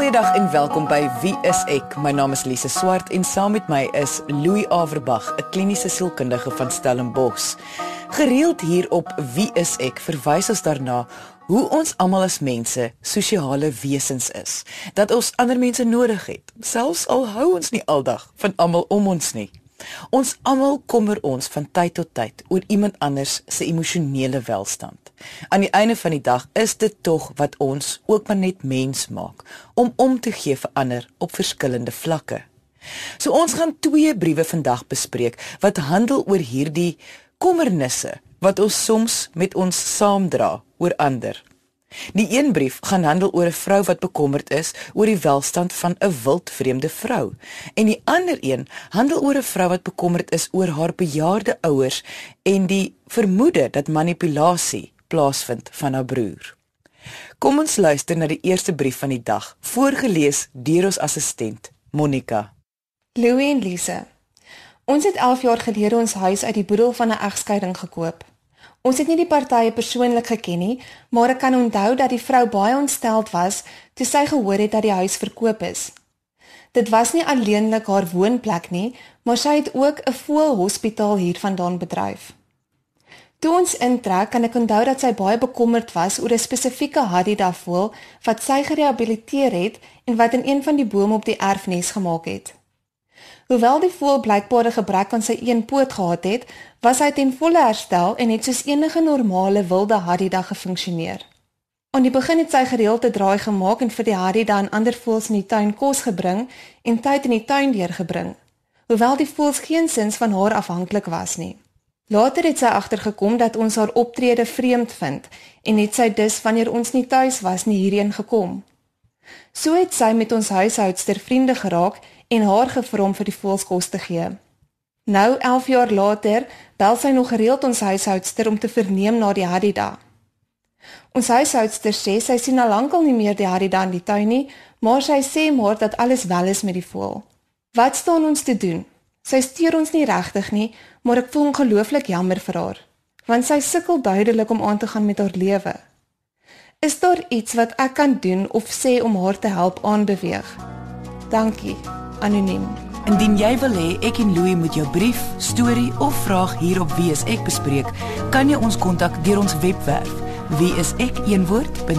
Goeiedag en welkom by Wie is ek? My naam is Lise Swart en saam met my is Louis Averbag, 'n kliniese sielkundige van Stellenbosch. Gereeld hier op Wie is ek verwys ons daarna hoe ons almal as mense sosiale wesens is, dat ons ander mense nodig het, selfs al hou ons nie aldag van almal om ons nie. Ons almal kommer ons van tyd tot tyd oor iemand anders se emosionele welstand. Aan die einde van die dag is dit tog wat ons ook maar net mens maak om om te gee vir ander op verskillende vlakke. So ons gaan twee briewe vandag bespreek wat handel oor hierdie kommernisse wat ons soms met ons saamdra oor ander. Die een brief gaan handel oor 'n vrou wat bekommerd is oor die welstand van 'n wildvreemde vrou en die ander een handel oor 'n vrou wat bekommerd is oor haar bejaarde ouers en die vermoede dat manipulasie plaasvind van haar broer. Kom ons luister na die eerste brief van die dag, voorgeles deur ons assistent Monica. Louie en Lise. Ons het 11 jaar gelede ons huis uit die boedel van 'n egskeiding gekoop. Ons het nie die partye persoonlik geken nie, maar ek kan onthou dat die vrou baie ontsteld was toe sy gehoor het dat die huis verkoop is. Dit was nie alleenlik haar woonplek nie, maar sy het ook 'n voëlhospitaal hiervandaan bedryf. Toe ons intrek, kan ek onthou dat sy baie bekommerd was oor 'n spesifieke Hadida voël wat sy gerehabiliteer het en wat in een van die bome op die erfenis gemaak het. Hoewel die voël blykbaar 'n gebrek aan sy een poot gehad het, was hy ten volle herstel en het soos enige normale wilde hadida gefunksioneer. Aan die begin het sy gereeld 'n draai gemaak en vir die hadida en ander voëls in die tuin kos gebring en tyd in die tuin deurgebring, hoewel die voëls geensins van haar afhanklik was nie. Later het sy agtergekom dat ons haar optrede vreemd vind en het sy dus wanneer ons nie tuis was nie hierheen gekom. So het sy met ons huishoudster vriende geraak en haar gevra om vir die voëls kos te gee. Nou 11 jaar later bel sy nog gereeld ons huishoudster om te verneem na die Hadida. Ons huishoudster sê sy sien al lankal nie meer die Hadida in die tuin nie, maar sy sê maar dat alles wel is met die voël. Wat staan ons te doen? Sy steur ons nie regtig nie, maar ek voel ongelooflik jammer vir haar, want sy sukkel duidelik om aan te gaan met haar lewe. Is daar iets wat ek kan doen of sê om haar te help aanbeweeg? Dankie anoniem. Indien jy wil hê ek en Louie moet jou brief, storie of vraag hier op Wie is ek bespreek, kan jy ons kontak deur ons webwerf wieisek.co.za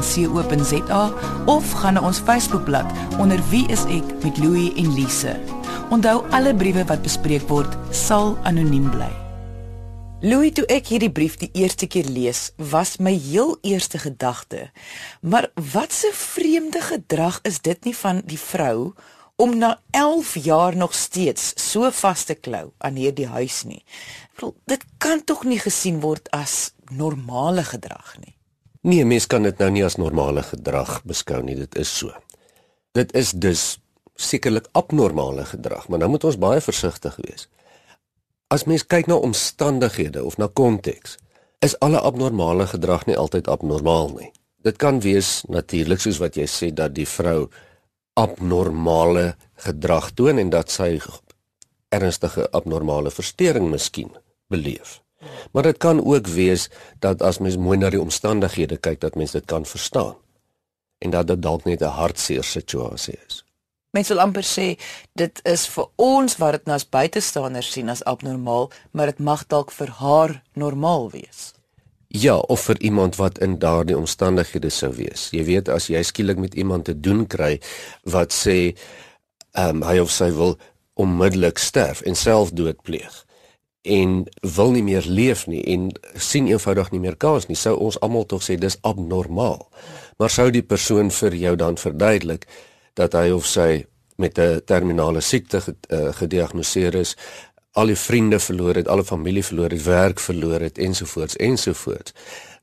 of gaan na ons Facebookblad onder Wie is ek met Louie en Lise. Onthou alle briewe wat bespreek word sal anoniem bly. Louis toe ek hierdie brief die eerste keer lees, was my heel eerste gedagte: "Maar wat 'n vreemde gedrag is dit nie van die vrou om na 11 jaar nog steeds so vas te klou aan hierdie huis nie. Wel, dit kan tog nie gesien word as normale gedrag nie. Nee, mens kan dit nou nie as normale gedrag beskou nie, dit is so. Dit is dus sekerlik abnormale gedrag, maar nou moet ons baie versigtig wees. As mens kyk na omstandighede of na konteks, is alle abnormale gedrag nie altyd abnormaal nie. Dit kan wees natuurlik soos wat jy sê dat die vrou abnormale gedrag toon en dat sy ernstige abnormale verstoring miskien beleef. Maar dit kan ook wees dat as mens mooi na die omstandighede kyk dat mens dit kan verstaan en dat dit dalk net 'n hartseer situasie is. Mens wil amper sê dit is vir ons wat dit nou as buitestanders sien as abnormaal, maar dit mag dalk vir haar normaal wees. Ja, of vir iemand wat in daardie omstandighede sou wees. Jy weet as jy skielik met iemand te doen kry wat sê ehm um, hy of sy wil onmiddellik sterf en selfdood pleeg en wil nie meer leef nie en sien eenvoudig nie meer kans nie, sou ons almal tog sê dis abnormaal. Maar sou die persoon vir jou dan verduidelik dat hy of sy met 'n terminale siekte eh, gediagnoseer is, al die vriende verloor het, alle familie verloor het, werk verloor het ensovoorts ensovoorts,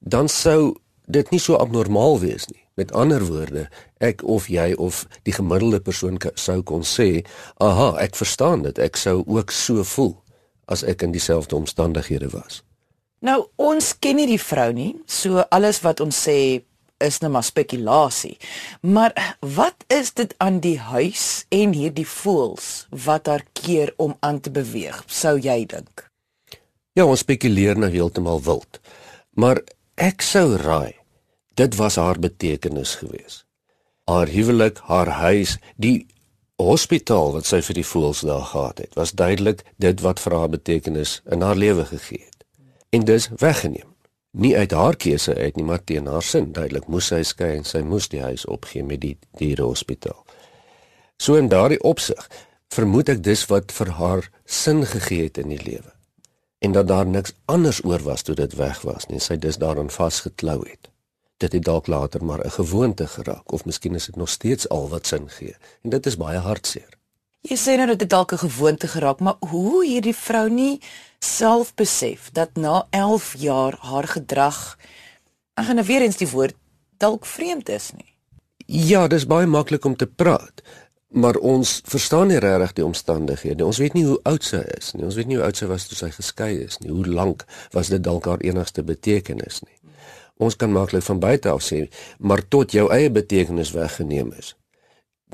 dan sou dit nie so abnormaal wees nie. Met ander woorde, ek of jy of die gemiddelde persoon sou kon sê, "Aha, ek verstaan dit. Ek sou ook so voel as ek in dieselfde omstandighede was." Nou, ons ken nie die vrou nie, so alles wat ons sê is net maar spekulasie. Maar wat is dit aan die huis en hierdie voels wat haar keer om aan te beweeg, sou jy dink? Ja, ons spekuleer nou heeltemal wild. Maar ek sou raai dit was haar betekenis geweest. Haar huwelik, haar huis, die hospitaal wat sy vir die voels daar gehad het, was duidelik dit wat vir haar betekenis in haar lewe gegee het. En dis weggeneem. Nie uit haar keuse uit nie, maar teen haar sin. Duidelik moes sy skei en sy moes die huis opgee met die dierehospitaal. So in daardie opsig vermoed ek dis wat vir haar sin gegee het in die lewe. En dat daar niks anders oor was toe dit weg was nie, sy dis daaraan vasgeklou het dit het dalk later maar 'n gewoonte geraak of miskien is dit nog steeds al wat sin gee en dit is baie hartseer. Jy sê nou dat dit dalk 'n gewoonte geraak, maar hoe hierdie vrou nie self besef dat na 11 jaar haar gedrag ek gaan nou weer eens die woord dalk vreemd is nie. Ja, dis baie maklik om te praat, maar ons verstaan nie regtig die omstandighede. Ons weet nie hoe oud sy is nie. Ons weet nie hoe oud sy was toe sy geskei is nie. Hoe lank was dit dalk haar enigste betekenis nie. Ons kan maklik van buite af sê, maar tot jou eie betekenis weggeneem is,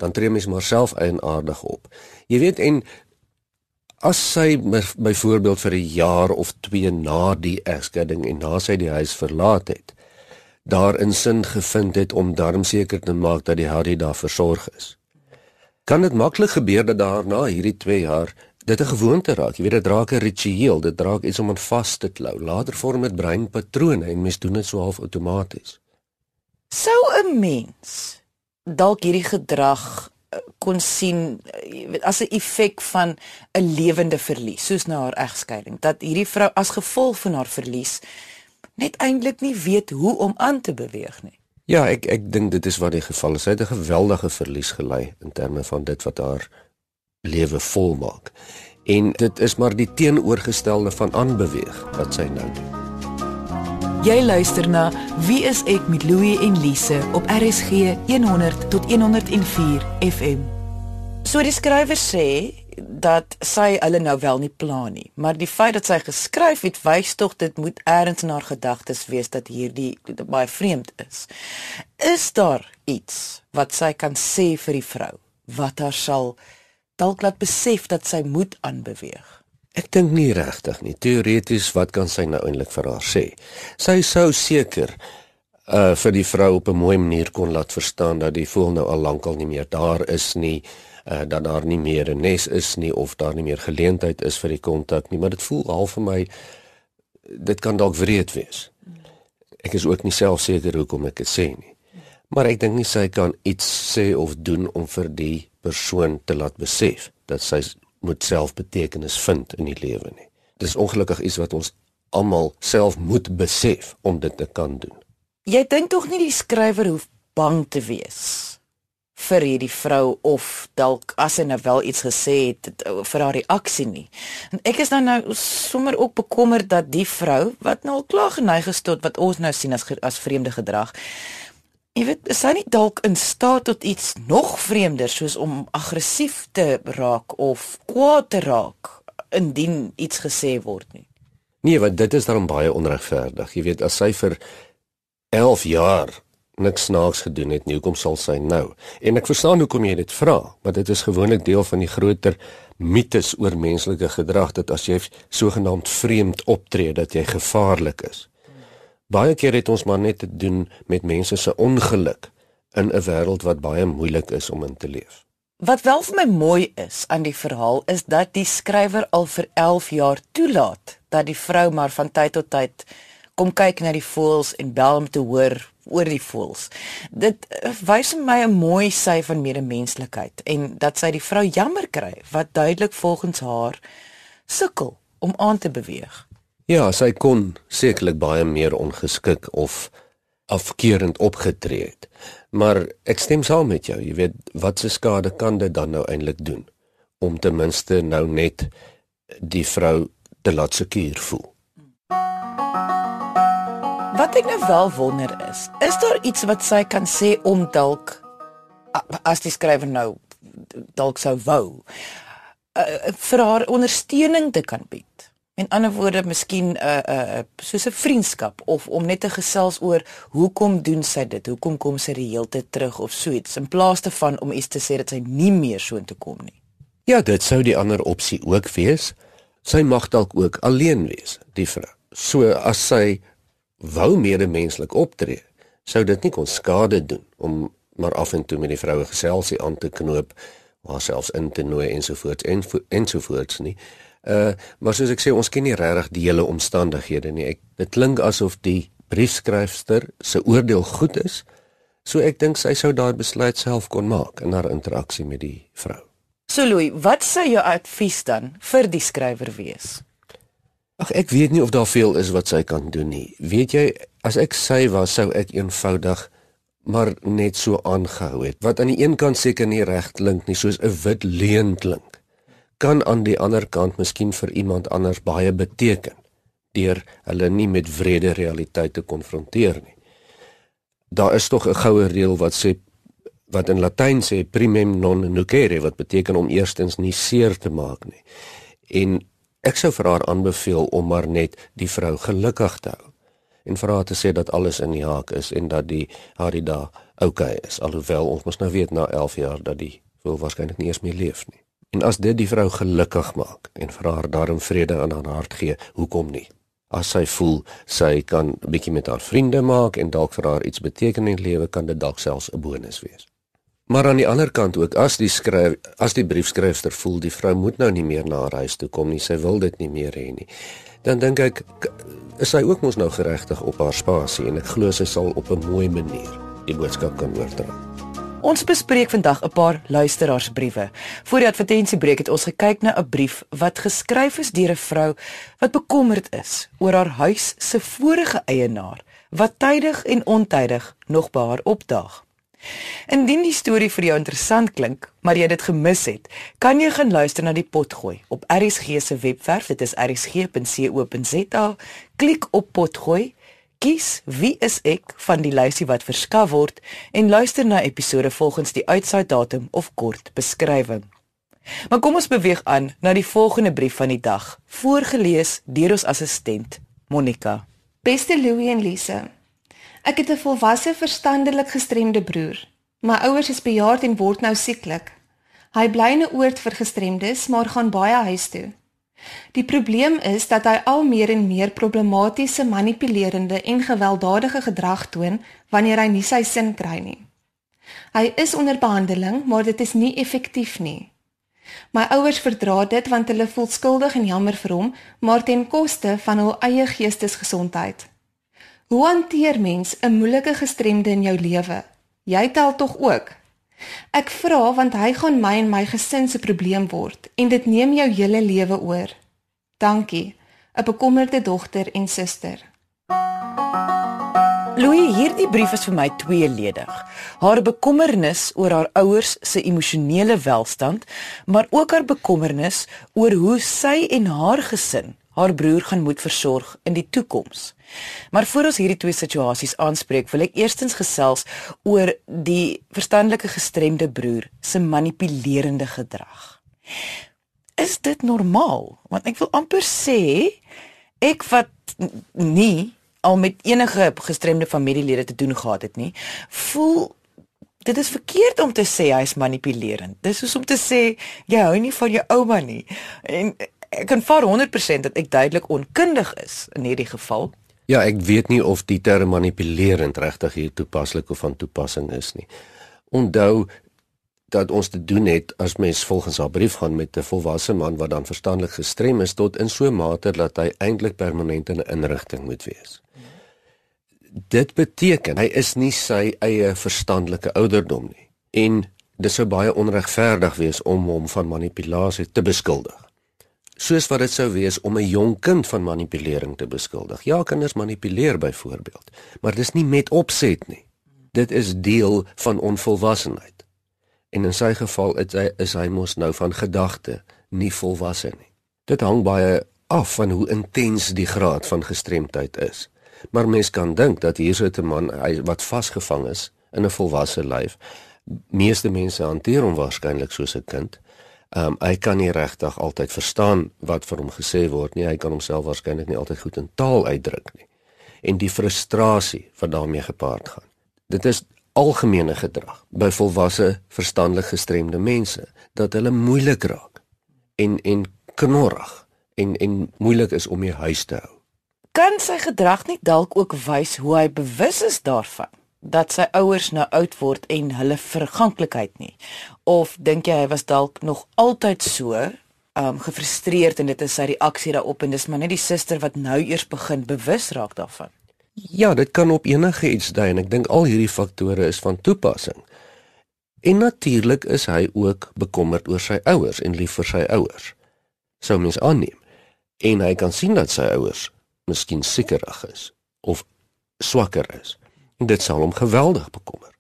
dan tree mens maar self eienaardig op. Jy weet en as sy byvoorbeeld vir 'n jaar of 2 na die egskeiding en na sy die huis verlaat het, daarin sin gevind het om darm seker te maak dat die Harry daar versorg is. Kan dit maklik gebeur dat daarna hierdie 2 jaar dit 'n gewoonte raak. Jy weet dit raak 'n ritueel, dit raak iets om aan vas te klou. Later vorm dit breinpatrone en mens doen dit so half outomaties. Sou 'n mens dalk hierdie gedrag kon sien as 'n effek van 'n lewende verlies soos na haar egskeiding dat hierdie vrou as gevolg van haar verlies net eintlik nie weet hoe om aan te beweeg nie. Ja, ek ek dink dit is wat die geval is. Sy het 'n geweldige verlies gely in terme van dit wat haar lewe volmaak. En dit is maar die teenoorgestelde van aanbeweeg wat sy nou doen. Jy luister na Wie is ek met Louie en Lise op RSG 100 tot 104 FM. So die skrywer sê dat sy hulle nou wel nie plan nie, maar die feit dat sy geskryf het wys tog dit moet eers in haar gedagtes wees dat hierdie baie vreemd is. Is daar iets wat sy kan sê vir die vrou wat haar sal dalk laat besef dat sy moet aanbeweeg. Ek dink nie regtig nie. Teoreties wat kan sy nou eintlik vir haar sê? Sy sou seker uh vir die vrou op 'n mooi manier kon laat verstaan dat die voel nou al lankal nie meer daar is nie, uh dat daar nie meer 'n nes is nie of daar nie meer geleentheid is vir die kontak nie, maar dit voel half vir my dit kan dalk wreed wees. Ek is ook nie self seker hoekom ek dit sê nie. Maar ek dink nie sy kan iets sê of doen om vir die persoon te laat besef dat sy moet self betekenis vind in die lewe nie. Dis ongelukkig iets wat ons almal self moet besef om dit te kan doen. Jy dink tog nie die skrywer hoef bang te wees vir hierdie vrou of dalk as hy nou wel iets gesê het vir haar reaksie nie. En ek is dan nou sommer ook bekommerd dat die vrou wat nou al klaar geneig is tot wat ons nou sien as as vreemde gedrag Jy weet, is hy nie dalk in staat tot iets nog vreemder soos om aggressief te raak of kwaad te raak indien iets gesê word nie? Nee, want dit is dan baie onregverdig. Jy weet, as sy vir 11 jaar niks snaaks gedoen het nie, hoekom sal sy nou? En ek verstaan hoekom jy dit vra, want dit is gewoonlik deel van die groter mites oor menslike gedrag dat as jy sogenaamd vreemd optree dat jy gevaarlik is. Baie keer het ons maar net te doen met mense se ongeluk in 'n wêreld wat baie moeilik is om in te leef. Wat wel vir my mooi is aan die verhaal is dat die skrywer al vir 11 jaar toelaat dat die vrou maar van tyd tot tyd kom kyk na die voëls en bel om te hoor oor die voëls. Dit eh, wys vir my 'n mooi sy van medemenslikheid en dat sy die vrou jammer kry wat duidelik volgens haar sukkel om aan te beweeg. Ja, sy kon sekerlik baie meer ongeskik of afkeerend opgetree het. Maar ek stem saam met jou, jy weet, wat se skade kan dit dan nou eintlik doen om ten minste nou net die vrou te laat seker voel. Wat ek nou wel wonder is, is daar iets wat sy kan sê om dalk as die skrywer nou dalk sou wou uh, vir haar ondersteuning te kan bied? En ander woorde, miskien 'n uh, 'n uh, soos 'n vriendskap of om net te gesels oor hoekom doen sy dit? Hoekom kom sy die hele tyd terug of so iets in plaas daarvan om iets te sê dat sy nie meer so intoe kom nie. Ja, dit sou die ander opsie ook wees. Sy mag dalk ook alleen wees, die vrou. So as sy wou medemenslik optree, sou dit nie kon skade doen om maar af en toe met die vroue geselsie aan te knoop, haarselfs in te nooi ensovoorts en ensovoorts nie. Uh maar soos ek sê, ons ken nie regtig die hele omstandighede nie. Ek dit klink asof die briefskryfster se oordeel goed is. So ek dink sy sou daai besluit self kon maak in haar interaksie met die vrou. So Louis, wat sou jou advies dan vir die skrywer wees? Ag ek weet nie of daar veel is wat sy kan doen nie. Weet jy, as ek sy was, sou ek eenvoudig maar net so aangehou het. Wat aan die een kant seker nie reg klink nie, soos 'n wit leuen klink, kan aan die ander kant miskien vir iemand anders baie beteken deur hulle nie met wrede realiteit te konfronteer nie. Daar is tog 'n goue reël wat sê wat in Latyn sê primum non nocere wat beteken om eerstens nie seer te maak nie. En Ek sou vir haar aanbeveel om maar net die vrou gelukkig te hou en vir haar te sê dat alles in die haak is en dat die Harida okay is alhoewel ons mos nou weet na 11 jaar dat die wil waarskynlik nie eens meer leef nie. En as dit die vrou gelukkig maak en vir haar daarin vrede in haar hart gee, hoekom nie? As sy voel sy kan 'n bietjie met haar vriende maak en dalk vir haar iets beteken in die lewe, kan dit dalk selfs 'n bonus wees. Maar aan die ander kant ook as die skryf as die briefskrywer voel die vrou moet nou nie meer na haar huis toe kom nie, sy wil dit nie meer hê nie. Dan dink ek is sy ook mos nou geregtig op haar spasie en ek glo sy sal op 'n mooi manier die boodskap kan oordra. Ons bespreek vandag 'n paar luisteraarsbriewe. Voor die advertensiebreek het ons gekyk na 'n brief wat geskryf is deur 'n vrou wat bekommerd is oor haar huis se vorige eienaar wat tydig en ontydig nog by haar opdaag. Indien die storie vir jou interessant klink, maar jy dit gemis het, kan jy gaan luister na die potgooi op RSG se webwerf, dit is rsg.co.za. Klik op potgooi, kies wie is ek van die lysie wat verskaf word en luister na episode volgens die uitsaai datum of kort beskrywing. Maar kom ons beweeg aan na die volgende brief van die dag, voorgeles deur ons assistent Monica. Beste Louie en Lise, Ek het 'n volwasse verstandelik gestremde broer. My ouers is bejaard en word nou sieklik. Hy bly in 'n oord vir gestremdes, maar gaan baie huis toe. Die probleem is dat hy al meer en meer problematiese, manipulerende en gewelddadige gedrag toon wanneer hy nie sy sin kry nie. Hy is onder behandeling, maar dit is nie effektief nie. My ouers verdra dit want hulle voel skuldig en jammer vir hom, maar ten koste van hul eie geestesgesondheid. Hoe hanteer mens 'n moeilike gestremde in jou lewe? Jy tel tog ook. Ek vra want hy gaan my en my gesin se probleem word en dit neem jou hele lewe oor. Dankie, 'n bekommerde dogter en suster. Louis, hierdie brief is vir my tweeledig. Haar bekommernis oor haar ouers se emosionele welstand, maar ook haar bekommernis oor hoe sy en haar gesin haar broer gaan moet versorg in die toekoms. Maar voor ons hierdie twee situasies aanspreek, wil ek eerstens gesels oor die verstandelike gestremde broer se manipulerende gedrag. Is dit normaal? Want ek wil amper sê ek wat nie al met enige gestremde familielede te doen gehad het nie, voel dit is verkeerd om te sê hy is manipulerend. Dis soos om te sê jy hou nie van jou ouma nie. En ek kan vir 100% dat ek duidelik onkundig is in hierdie geval. Ja, ek weet nie of die term manipulerend regtig hier toepaslik of van toepassing is nie. Onthou dat ons te doen het as mens volgens haar brief gaan met 'n volwasse man wat dan verstandelik gestrem is tot in so 'n mate dat hy eintlik permanent in 'n inrigting moet wees. Dit beteken hy is nie sy eie verstandelike ouderdom nie en dit sou baie onregverdig wees om hom van manipulasie te beskuldig soos wat dit sou wees om 'n jong kind van manipulering te beskuldig. Ja, kinders manipuleer byvoorbeeld, maar dis nie met opset nie. Dit is deel van onvolwassenheid. En in sy geval is hy is hy mos nou van gedagte nie volwasse nie. Dit hang baie af van hoe intens die graad van gestremdheid is. Maar mens kan dink dat hier so 'n man hy wat vasgevang is in 'n volwasse lyf. Meeste mense hanteer hom waarskynlik soos 'n kind Ehm um, hy kan nie regtig altyd verstaan wat vir hom gesê word nie. Hy kan homself waarskynlik nie altyd goed in taal uitdruk nie. En die frustrasie wat daarmee gepaard gaan. Dit is algemene gedrag by volwasse verstandelik gestremde mense dat hulle moeilik raak en en knorrig en en moeilik is om die huis te hou. Kan sy gedrag nie dalk ook wys hoe hy bewus is daarvan dat sy ouers nou oud word en hulle verganklikheid nie? Of dink jy hy was dalk nog altyd so um gefrustreerd en dit is sy reaksie daarop en dis maar net die suster wat nou eers begin bewus raak daarvan? Ja, dit kan op enige iets dui en ek dink al hierdie faktore is van toepassing. En natuurlik is hy ook bekommerd oor sy ouers en lief vir sy ouers. Sou mens aanneem. En hy kan sien dat sy ouers miskien siekerig is of swakker is. Dit sal hom geweldig bekommer.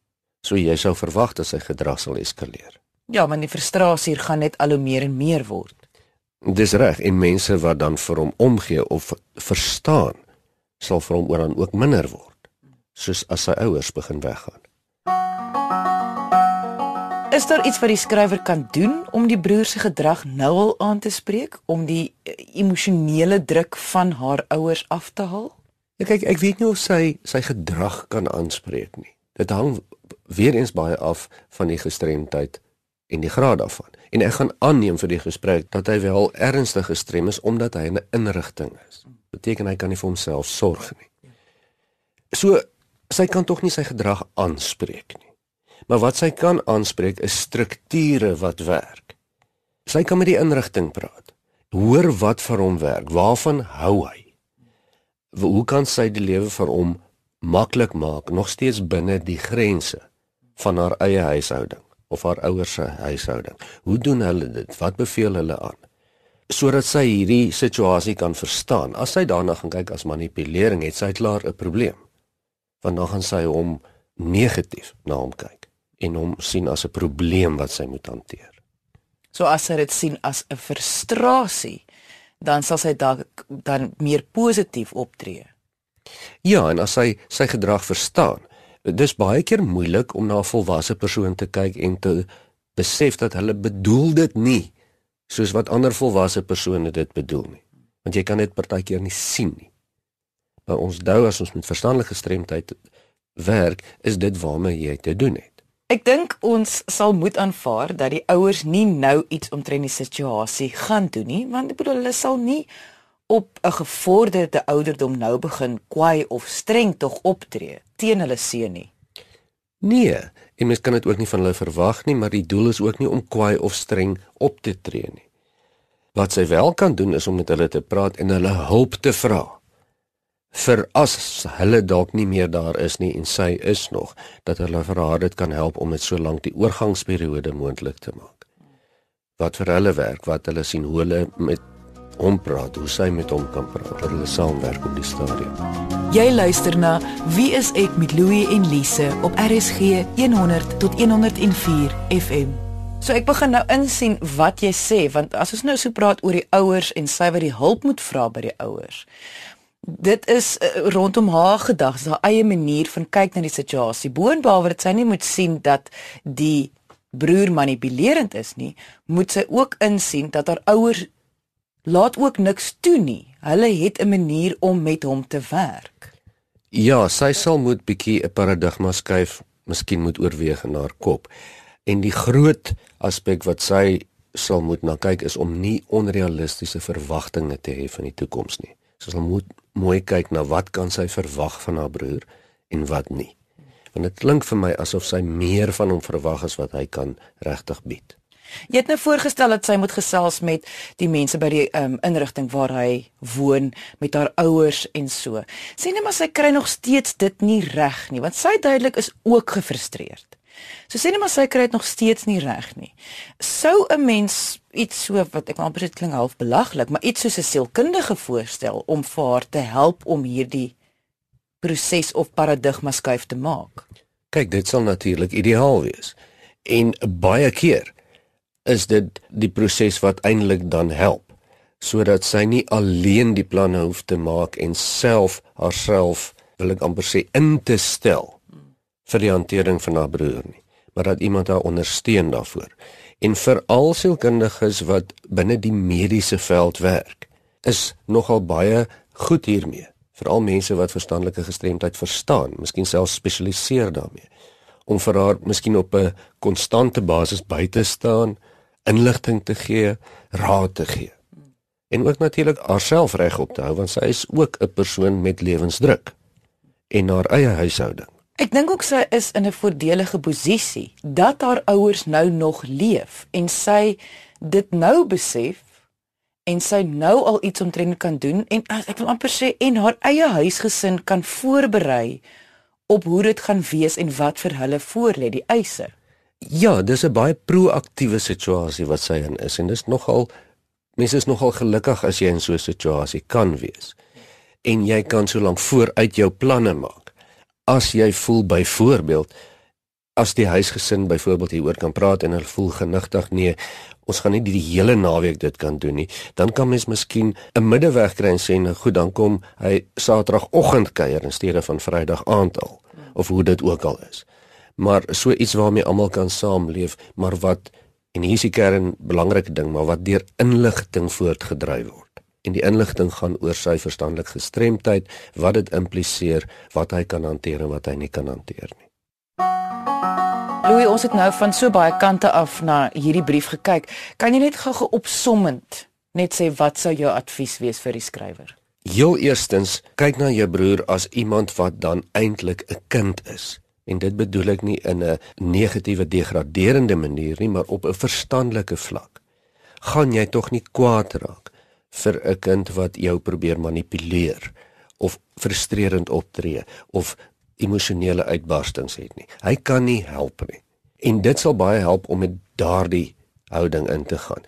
So jy sou verwag dat sy gedrag sal eskaleer. Ja, maar die frustrasie gaan net al hoe meer en meer word. Dis reg en mense wat dan vir hom omgee of verstaan, sal vir hom oor dan ook minder word, soos as sy ouers begin weggaan. Is daar iets wat die skrywer kan doen om die broer se gedrag nou al aan te spreek om die eh, emosionele druk van haar ouers af te haal? Ja kyk, ek weet nie of sy sy gedrag kan aanspreek nie. Dit hang weer eens baie af van die gestremdheid en die graad daarvan. En ek gaan aanneem vir die gesprek dat hy wel ernstig gestrem is omdat hy 'n inrigting is. Beteken hy kan nie vir homself sorg nie. So sy kan tog nie sy gedrag aanspreek nie. Maar wat sy kan aanspreek is strukture wat werk. Sy kan met die inrigting praat. Hoor wat vir hom werk. Waarvan hou hy? Hoe kan sy die lewe vir hom maklik maak nog steeds binne die grense van haar eie huishouding of haar ouers se huishouding? Hoe doen hulle dit? Wat beveel hulle aan? Sodat sy hierdie situasie kan verstaan. As sy daarna gaan kyk as manipulering, het sy klaar 'n probleem. Want dan gaan sy hom negatief na hom kyk en hom sien as 'n probleem wat sy moet hanteer. So as sy dit sien as 'n frustrasie, dan sal sy dalk dan meer positief optree. Ja, en as sy sy gedrag verstaan, dis baie keer moeilik om na 'n volwasse persoon te kyk en te besef dat hulle bedoel dit nie soos wat ander volwasse persone dit bedoel nie. Want jy kan dit partykeer nie sien nie. Maar ons dou as ons met verstandelike gestremdheid werk, is dit waarmee jy te doen het. Ek dink ons sal moet aanvaar dat die ouers nie nou iets omtrent die situasie gaan doen nie, want ek bedoel hulle sal nie op 'n gevorderde ouderdom nou begin kwaai of streng tog optree teen hulle seun nie. Nee, en mens kan dit ook nie van hulle verwag nie, maar die doel is ook nie om kwaai of streng op te tree nie. Wat sy wel kan doen is om met hulle te praat en hulle hulp te vra vir as hulle dalk nie meer daar is nie en sy is nog dat hulle vir haar dit kan help om dit so lank die oorgangsperiode moontlik te maak. Wat vir hulle werk, wat hulle sien hoe hulle met hom praat, hoe sy met hom kan praat, dat hulle saamwerk op die stadium. Jy luister na Wie is ek met Louie en Lise op RSG 100 tot 104 FM. So ek begin nou insien wat jy sê want as ons nou so praat oor die ouers en sy wat die hulp moet vra by die ouers dit is uh, rondom haar gedagtes, haar eie manier van kyk na die situasie. Boonbehalwe dat sy nie moet sien dat die broer manipulerend is nie, moet sy ook insien dat haar ouers laat ook niks toe nie. Hulle het 'n manier om met hom te werk. Ja, sy sal moet bietjie 'n paradigma skuif, miskien moet oorweeg in haar kop. En die groot aspek wat sy sal moet na kyk is om nie onrealistiese verwagtinge te hê van die toekoms nie. Sy sal moet mooi kyk na wat kan sy verwag van haar broer en wat nie. Want dit klink vir my asof sy meer van hom verwag as wat hy kan regtig bied. Jy het nou voorgestel dat sy moet gesels met die mense by die um, inrigting waar hy woon met haar ouers en so. Sê net maar sy kry nog steeds dit nie reg nie, want sy duidelik is ook gefrustreerd. So sê net maar sy kry dit nog steeds nie reg nie. Sou 'n mens iets so wat ek amper dit klink half belaglik, maar iets soos 'n sielkundige voorstel om vir haar te help om hierdie proses of paradigma skuif te maak. Kyk, dit sal natuurlik ideaal wees. En baie keer is dit die proses wat eintlik dan help sodat sy nie alleen die planne hoef te maak en self haarself wil ek amper sê in te stel vir die hantering van haar broer nie, maar dat iemand haar ondersteun daarvoor. En vir al sielkundiges wat binne die mediese veld werk, is nogal baie goed hiermee. Veral mense wat verstandelike gestremdheid verstaan, miskien self spesialiseer daarmee om vir haar miskien op 'n konstante basis by te staan, inligting te gee, raad te gee. En ook natuurlik haarself reg op te hou want sy is ook 'n persoon met lewensdruk en haar eie huishouding Ek dink ook sy is in 'n voordelige posisie dat haar ouers nou nog leef en sy dit nou besef en sy nou al iets omtrent kan doen en ek wil amper sê en haar eie huisgesin kan voorberei op hoe dit gaan wees en wat vir hulle voorlê die eise. Ja, dis 'n baie proaktiewe situasie wat sy in is en dis nogal mense is nogal gelukkig as jy in so 'n situasie kan wees. En jy kan so lank vooruit jou planne maak. As jy voel byvoorbeeld as die huisgesin byvoorbeeld hieroor kan praat en hulle voel genigtig nee, ons gaan nie die hele naweek dit kan doen nie, dan kan mens miskien 'n middeweg kry en sê nou goed, dan kom hy Saterdagoggend kuier in steede van Vrydag aand al of hoe dit ook al is. Maar so iets waarmee almal kan saamleef, maar wat en hier is die kern belangrike ding, maar wat deur inligting voortgedryf word. En die inligting gaan oor sy verstandelike gestremdheid, wat dit impliseer, wat hy kan hanteer en wat hy nie kan hanteer nie. Louis, ons het nou van so baie kante af na hierdie brief gekyk. Kan jy net gou opsommend net sê wat sou jou advies wees vir die skrywer? Heel eerstens, kyk na jou broer as iemand wat dan eintlik 'n kind is. En dit bedoel ek nie in 'n negatiewe degraderende manier nie, maar op 'n verstandelike vlak. Gaan jy tog nie kwaad raak vir 'n kind wat jou probeer manipuleer of frustrerend optree of emosionele uitbarstings het nie. Hy kan nie help nie. En dit sal baie help om met daardie houding in te gaan.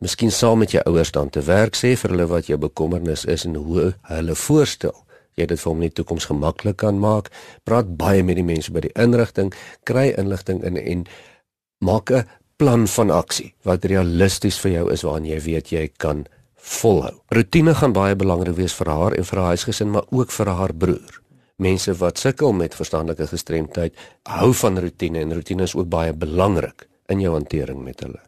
Miskien saam met jou ouers dan te werk sê vir hulle wat jou bekommernis is en hoe hulle voorstel jy dit vir hom in die toekoms gemaklik kan maak. Praat baie met die mense by die inrigting, kry inligting in en maak 'n plan van aksie wat realisties vir jou is waaraan jy weet jy kan volhou. Rotine gaan baie belangrik wees vir haar en vir haar huisgesin, maar ook vir haar broer mense wat sukkel met verstandelike gestremdheid hou van rotine en rotine is ook baie belangrik in jou hantering met hulle.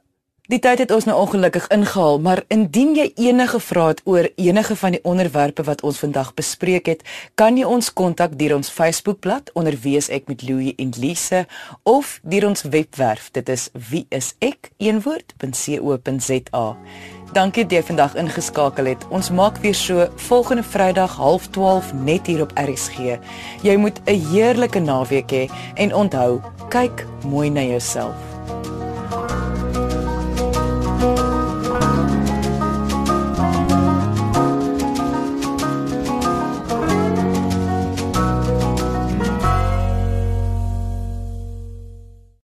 Die tyd het ons nou ongelukkig ingehaal, maar indien jy enige vrae het oor enige van die onderwerpe wat ons vandag bespreek het, kan jy ons kontak deur ons Facebookblad onder Wees ek met Louie en Lise of deur ons webwerf. Dit is wieisek.co.za. Dankie dat jy vandag ingeskakel het. Ons maak weer so volgende Vrydag 12:30 net hier op RSG. Jy moet 'n heerlike naweek hê he, en onthou, kyk mooi na jouself. Thank you.